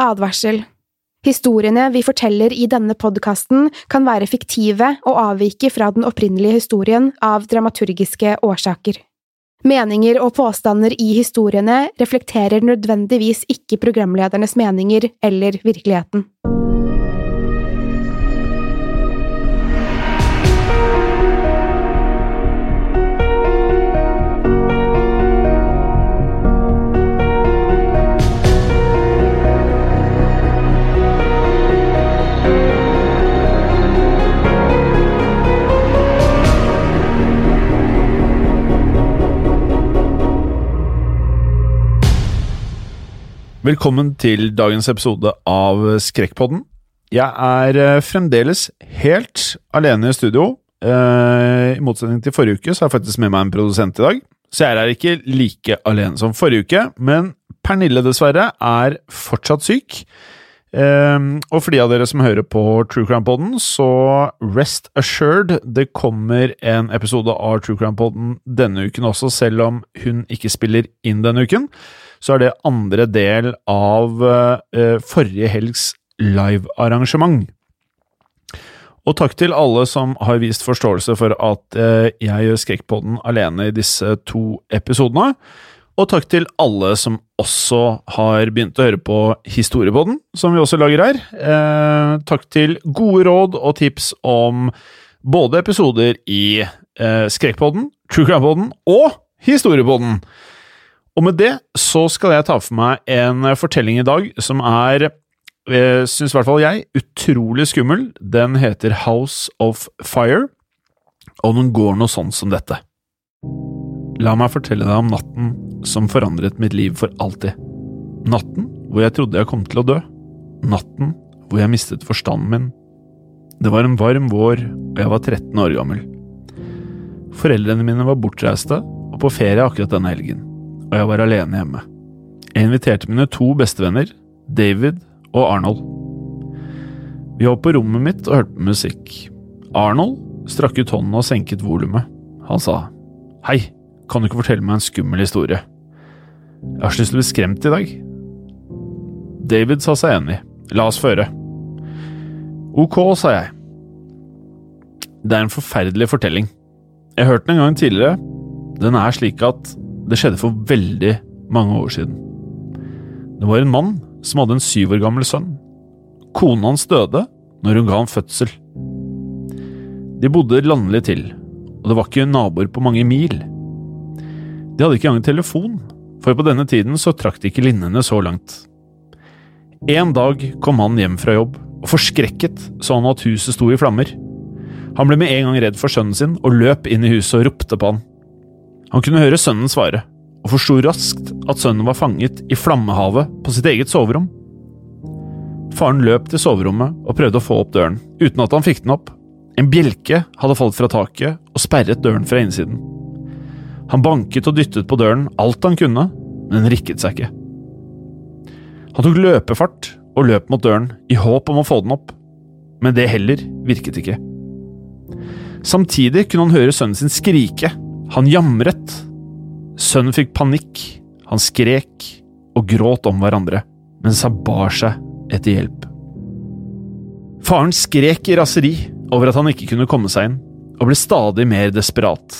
Advarsel. Historiene vi forteller i denne podkasten kan være fiktive og avvike fra den opprinnelige historien av dramaturgiske årsaker. Meninger og påstander i historiene reflekterer nødvendigvis ikke programledernes meninger eller virkeligheten. Velkommen til dagens episode av Skrekkpodden. Jeg er eh, fremdeles helt alene i studio. Eh, I motsetning til forrige uke så har jeg faktisk med meg en produsent i dag. Så jeg er ikke like alene som forrige uke, men Pernille dessverre er fortsatt syk. Eh, og for de av dere som hører på True Crime Podden, så rest assured, det kommer en episode av True Crime Podden denne uken også, selv om hun ikke spiller inn denne uken så er det andre del av eh, forrige helgs livearrangement. Og takk til alle som har vist forståelse for at eh, jeg gjør Skrekkpodden alene i disse to episodene. Og takk til alle som også har begynt å høre på Historiepodden, som vi også lager her. Eh, takk til gode råd og tips om både episoder i eh, Skrekkpodden, True Crime-podden og Historiepodden. Og med det så skal jeg ta for meg en fortelling i dag som er, eh, syns i hvert fall jeg, utrolig skummel. Den heter House of Fire, og den går noe sånn som dette. La meg fortelle deg om natten som forandret mitt liv for alltid. Natten hvor jeg trodde jeg kom til å dø. Natten hvor jeg mistet forstanden min. Det var en varm vår, og jeg var 13 år gammel. Foreldrene mine var bortreiste og på ferie akkurat denne helgen og jeg var alene hjemme. Jeg inviterte mine to bestevenner, David og Arnold. Vi var på rommet mitt og hørte på musikk. Arnold strakk ut hånden og senket volumet. Han sa, Hei, kan du ikke fortelle meg en skummel historie? Jeg har så lyst til å bli skremt i dag. David sa seg enig. La oss føre. Ok, sa jeg. Det er en forferdelig fortelling. Jeg hørte den en gang tidligere. Den er slik at det skjedde for veldig mange år siden. Det var en mann som hadde en syv år gammel sønn. Konen hans døde når hun ga ham fødsel. De bodde landlig til, og det var ikke naboer på mange mil. De hadde ikke engang telefon, for på denne tiden så trakk de ikke linnene så langt. En dag kom han hjem fra jobb, og forskrekket så han at huset sto i flammer. Han ble med en gang redd for sønnen sin og løp inn i huset og ropte på han. Han kunne høre sønnen svare, og forsto raskt at sønnen var fanget i flammehavet på sitt eget soverom. Faren løp til soverommet og prøvde å få opp døren, uten at han fikk den opp. En bjelke hadde falt fra taket og sperret døren fra innsiden. Han banket og dyttet på døren alt han kunne, men den rikket seg ikke. Han tok løpefart og løp mot døren i håp om å få den opp, men det heller virket ikke. Samtidig kunne han høre sønnen sin skrike han jamret. Sønnen fikk panikk, han skrek og gråt om hverandre, mens han bar seg etter hjelp. Faren skrek i raseri over at han ikke kunne komme seg inn, og ble stadig mer desperat.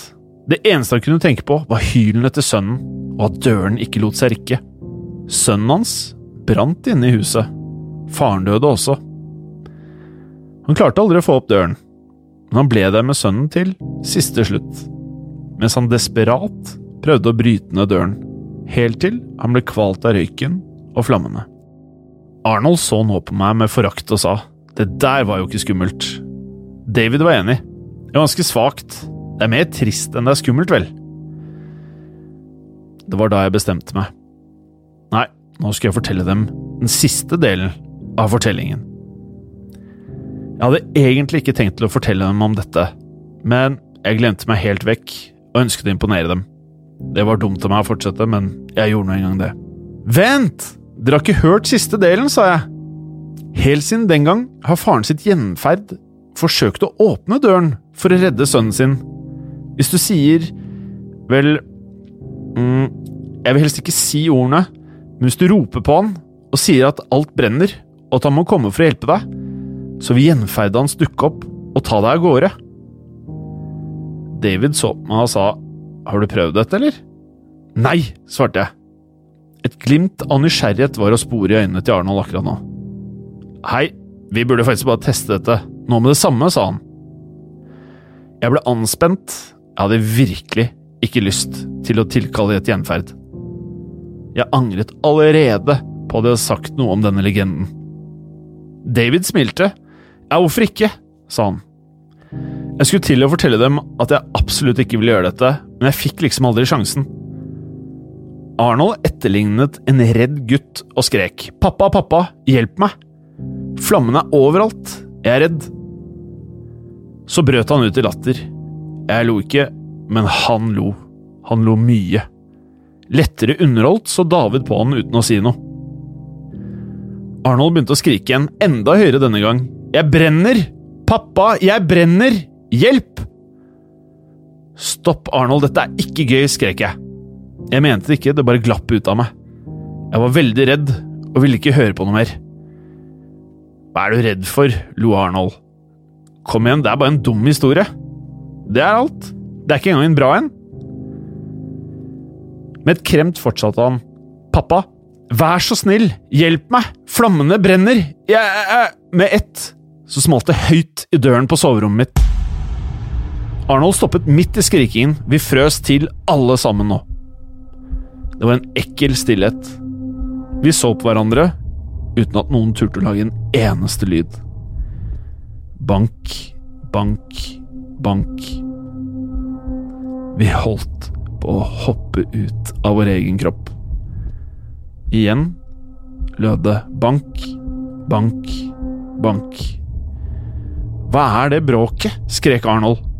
Det eneste han kunne tenke på, var hylene til sønnen, og at døren ikke lot seg rikke. Sønnen hans brant inne i huset. Faren døde også. Han klarte aldri å få opp døren, men han ble der med sønnen til siste slutt mens han desperat prøvde å bryte ned døren, helt til han ble kvalt av røyken og flammene. Arnold så nå på meg med forakt og sa det der var jo ikke skummelt. David var enig. Det var ganske svakt. Det er mer trist enn det er skummelt, vel? Det var da jeg bestemte meg. Nei, nå skal jeg fortelle dem den siste delen av fortellingen. Jeg hadde egentlig ikke tenkt til å fortelle dem om dette, men jeg glemte meg helt vekk og ønsket å imponere dem. Det var dumt av meg å fortsette, men jeg gjorde nå engang det. Vent! Dere har ikke hørt siste delen, sa jeg. Helt siden den gang har faren sitt gjenferd forsøkt å åpne døren for å redde sønnen sin. Hvis du sier Vel mm, Jeg vil helst ikke si ordene, men hvis du roper på han og sier at alt brenner, og at han må komme for å hjelpe deg, så vil gjenferdet hans dukke opp og ta deg av gårde. David så på meg og sa, har du prøvd dette, eller? Nei, svarte jeg. Et glimt av nysgjerrighet var å spore i øynene til Arnold akkurat nå. Hei, vi burde faktisk bare teste dette, nå med det samme, sa han. Jeg ble anspent, jeg hadde virkelig ikke lyst til å tilkalle et gjenferd. Jeg angret allerede på at jeg hadde sagt noe om denne legenden. David smilte. Ja, hvorfor ikke? sa han. Jeg skulle til å fortelle dem at jeg absolutt ikke ville gjøre dette, men jeg fikk liksom aldri sjansen. Arnold etterlignet en redd gutt og skrek. Pappa, pappa, hjelp meg! Flammene er overalt, jeg er redd. Så brøt han ut i latter. Jeg lo ikke, men han lo. Han lo mye. Lettere underholdt så David på han uten å si noe. Arnold begynte å skrike igjen, enda høyere denne gang. Jeg brenner! Pappa, jeg brenner! Hjelp! Stopp, Arnold, dette er ikke gøy, skrek jeg. Jeg mente det ikke, det bare glapp ut av meg. Jeg var veldig redd og ville ikke høre på noe mer. Hva er du redd for? lo Arnold. Kom igjen, det er bare en dum historie. Det er alt. Det er ikke engang en bra en. Med et kremt fortsatte han. Pappa, vær så snill, hjelp meg! Flammene brenner! Jeg, jeg, Med ett så smalt det høyt i døren på soverommet mitt. Arnold stoppet midt i skrikingen. Vi frøs til, alle sammen nå. Det var en ekkel stillhet. Vi så på hverandre uten at noen turte å lage en eneste lyd. Bank, bank, bank. Vi holdt på å hoppe ut av vår egen kropp. Igjen lød det bank, bank, bank. Hva er det bråket? skrek Arnold.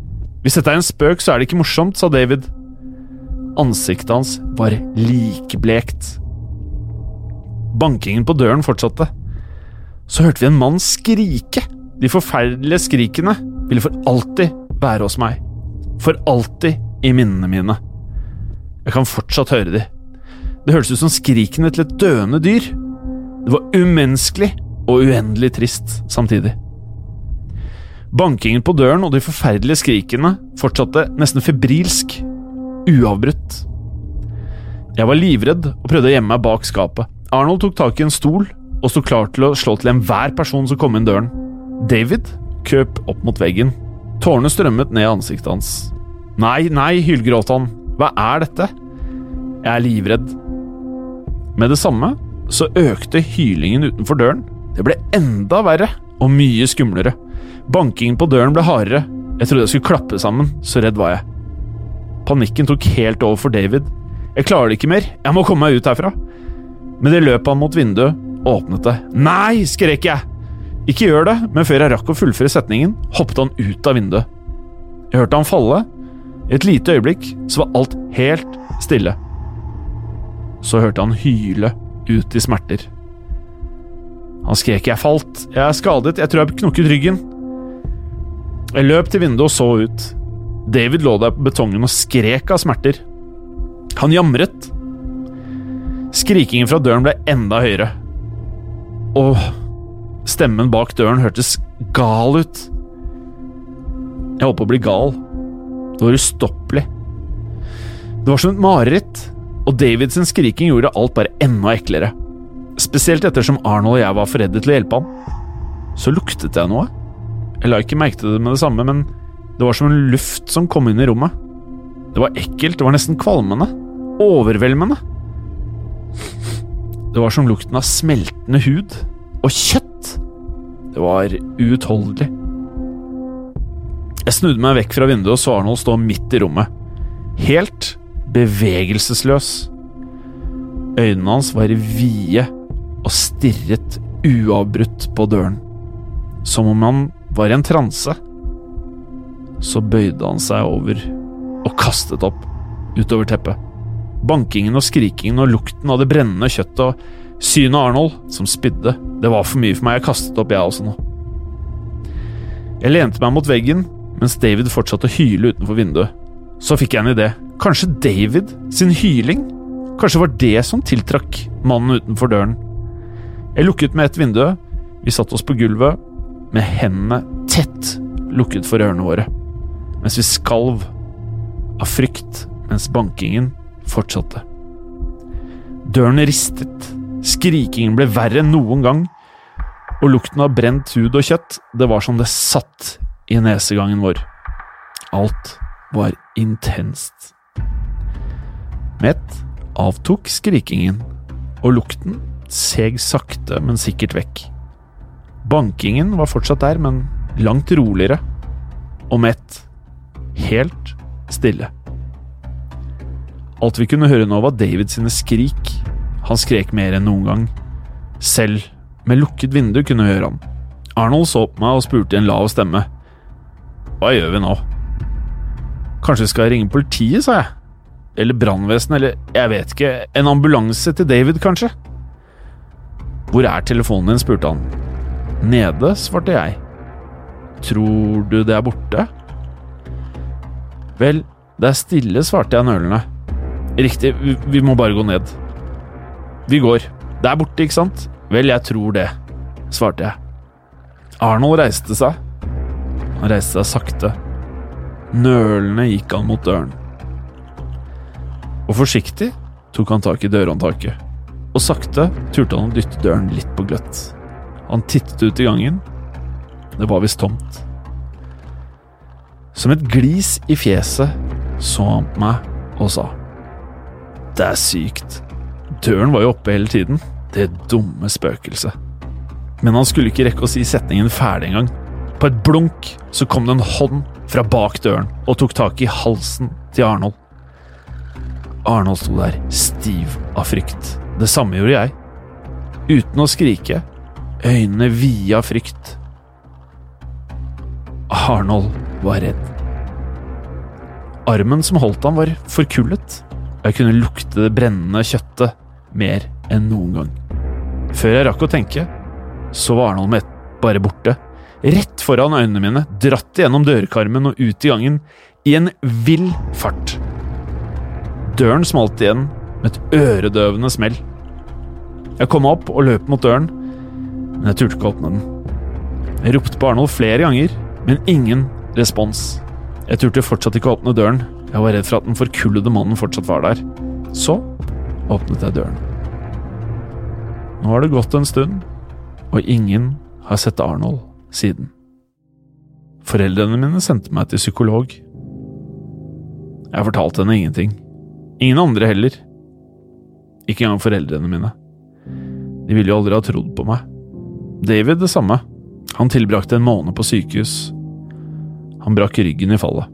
Hvis dette er en spøk, så er det ikke morsomt, sa David. Ansiktet hans var likblekt. Bankingen på døren fortsatte. Så hørte vi en mann skrike. De forferdelige skrikene ville for alltid være hos meg. For alltid i minnene mine. Jeg kan fortsatt høre de. Det hørtes ut som skrikene til et døende dyr. Det var umenneskelig og uendelig trist samtidig. Bankingen på døren og de forferdelige skrikene fortsatte nesten febrilsk, uavbrutt. Jeg var livredd og prøvde å gjemme meg bak skapet. Arnold tok tak i en stol og sto klar til å slå til enhver person som kom inn døren. David køp opp mot veggen. Tårene strømmet ned i ansiktet hans. Nei, nei, hylgråt han. Hva er dette? Jeg er livredd. Med det samme så økte hylingen utenfor døren. Det ble enda verre og mye skumlere. Bankingen på døren ble hardere. Jeg trodde jeg skulle klappe sammen, så redd var jeg. Panikken tok helt over for David. Jeg klarer det ikke mer, jeg må komme meg ut herfra. Med det løp han mot vinduet og åpnet det. Nei! skrek jeg. Ikke gjør det, men før jeg rakk å fullføre setningen, hoppet han ut av vinduet. Jeg hørte han falle. I et lite øyeblikk så var alt helt stille. Så hørte han hyle ut i smerter. Han skrek 'jeg falt', 'jeg er skadet', 'jeg tror jeg knukket ryggen'. Jeg løp til vinduet og så ut. David lå der på betongen og skrek av smerter. Han jamret. Skrikingen fra døren ble enda høyere. Og stemmen bak døren hørtes gal ut. Jeg holdt på å bli gal. Det var ustoppelig. Det var som et mareritt, og Davids skriking gjorde alt bare enda eklere. Spesielt ettersom Arnold og jeg var for redde til å hjelpe han. Så luktet jeg noe. Jeg la ikke merke til det med det samme, men det var som en luft som kom inn i rommet. Det var ekkelt, det var nesten kvalmende. Overveldende. Det var som lukten av smeltende hud. Og kjøtt! Det var uutholdelig. Jeg snudde meg vekk fra vinduet og så Arnold stå midt i rommet. Helt bevegelsesløs. Øynene hans var vide og stirret uavbrutt på døren. Som om han var i en transe. Så bøyde han seg over og kastet opp utover teppet. Bankingen og skrikingen og lukten av det brennende kjøttet og synet av Arnold som spydde. Det var for mye for meg, jeg kastet opp jeg også nå. Jeg lente meg mot veggen mens David fortsatte å hyle utenfor vinduet. Så fikk jeg en idé. Kanskje David sin hyling? Kanskje var det som tiltrakk mannen utenfor døren? Jeg lukket med ett vindu. Vi satte oss på gulvet med hendene tett lukket for ørene våre, mens vi skalv av frykt mens bankingen fortsatte. Døren ristet, skrikingen ble verre enn noen gang, og lukten av brent hud og kjøtt, det var som det satt i nesegangen vår. Alt var intenst. Med ett avtok skrikingen, og lukten seg sakte, men sikkert vekk. Bankingen var fortsatt der, men langt roligere, og ett helt stille. Alt vi kunne høre nå, var David sine skrik. Han skrek mer enn noen gang. Selv med lukket vindu kunne vi høre han. Arnold så på meg og spurte i en lav stemme. Hva gjør vi nå? Kanskje vi skal ringe politiet, sa jeg. Eller brannvesenet, eller jeg vet ikke. En ambulanse til David, kanskje? Hvor er telefonen din? spurte han. Nede, svarte jeg. Tror du det er borte? Vel, det er stille, svarte jeg nølende. Riktig, vi, må bare gå ned. Vi går. Det er borte, ikke sant? Vel, jeg tror det, svarte jeg. Arnold reiste seg. Han reiste seg sakte. Nølende gikk han mot døren. Og forsiktig tok han tak i dørhåndtaket, og sakte turte han å dytte døren litt på gløtt. Han tittet ut i gangen. Det var visst tomt. Som et glis i fjeset så han på meg og sa Det er sykt. Døren var jo oppe hele tiden. Det dumme spøkelset. Men han skulle ikke rekke å si setningen ferdig engang. På et blunk så kom det en hånd fra bak døren og tok tak i halsen til Arnold. Arnold sto der, stiv av frykt. Det samme gjorde jeg. Uten å skrike, øynene vide av frykt. Arnold var redd. Armen som holdt ham, var forkullet. Jeg kunne lukte det brennende kjøttet mer enn noen gang. Før jeg rakk å tenke, så var Arnold med bare borte. Rett foran øynene mine, dratt gjennom dørkarmen og ut i gangen, i en vill fart. Døren smalt igjen med et øredøvende smell. Jeg kom opp og løp mot døren, men jeg turte ikke å åpne den. Jeg ropte på Arnold flere ganger, men ingen respons. Jeg turte fortsatt ikke å åpne døren. Jeg var redd for at den forkullede mannen fortsatt var der. Så åpnet jeg døren. Nå har det gått en stund, og ingen har sett Arnold siden. Foreldrene mine sendte meg til psykolog. Jeg fortalte henne ingenting. Ingen andre heller. Ikke engang foreldrene mine. De ville jo aldri ha trodd på meg. David det samme. Han tilbrakte en måned på sykehus. Han brakk ryggen i fallet.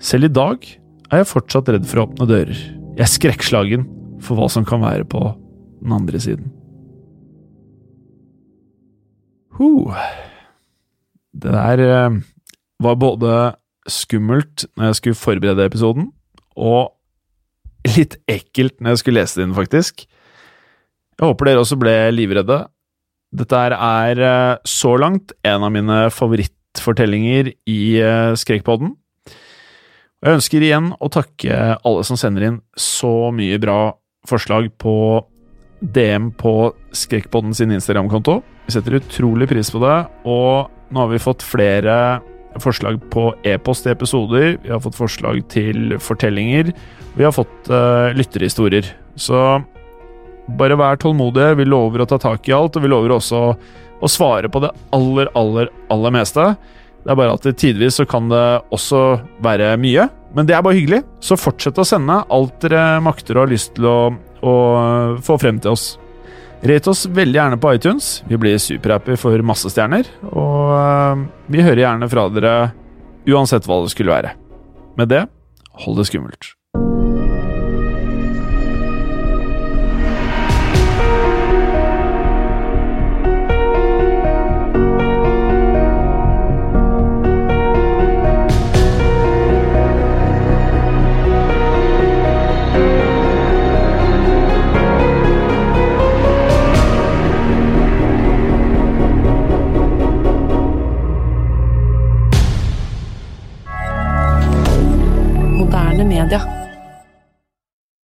Selv i dag er jeg fortsatt redd for å åpne dører. Jeg er skrekkslagen for hva som kan være på den andre siden. Huh. Det der eh, var både skummelt når jeg skulle forberede episoden, og litt ekkelt når jeg skulle lese det inn, faktisk. Jeg håper dere også ble livredde. Dette er eh, så langt en av mine favorittfortellinger i eh, Skrekkpodden. Jeg ønsker igjen å takke alle som sender inn så mye bra forslag på DM på Skrekkpodden sin Instagram-konto. Vi setter utrolig pris på det, og nå har vi fått flere forslag på e-post til episoder. Vi har fått forslag til fortellinger. Vi har fått uh, lytterhistorier. Så bare vær tålmodige. Vi lover å ta tak i alt, og vi lover også å svare på det aller, aller, aller meste. Det er bare at tidvis så kan det også være mye. Men det er bare hyggelig, så fortsett å sende alt dere makter og har lyst til å, å få frem til oss. Rate oss veldig gjerne på iTunes. Vi blir superhappy for masse stjerner. Og øh, vi hører gjerne fra dere uansett hva det skulle være. Med det, hold det skummelt.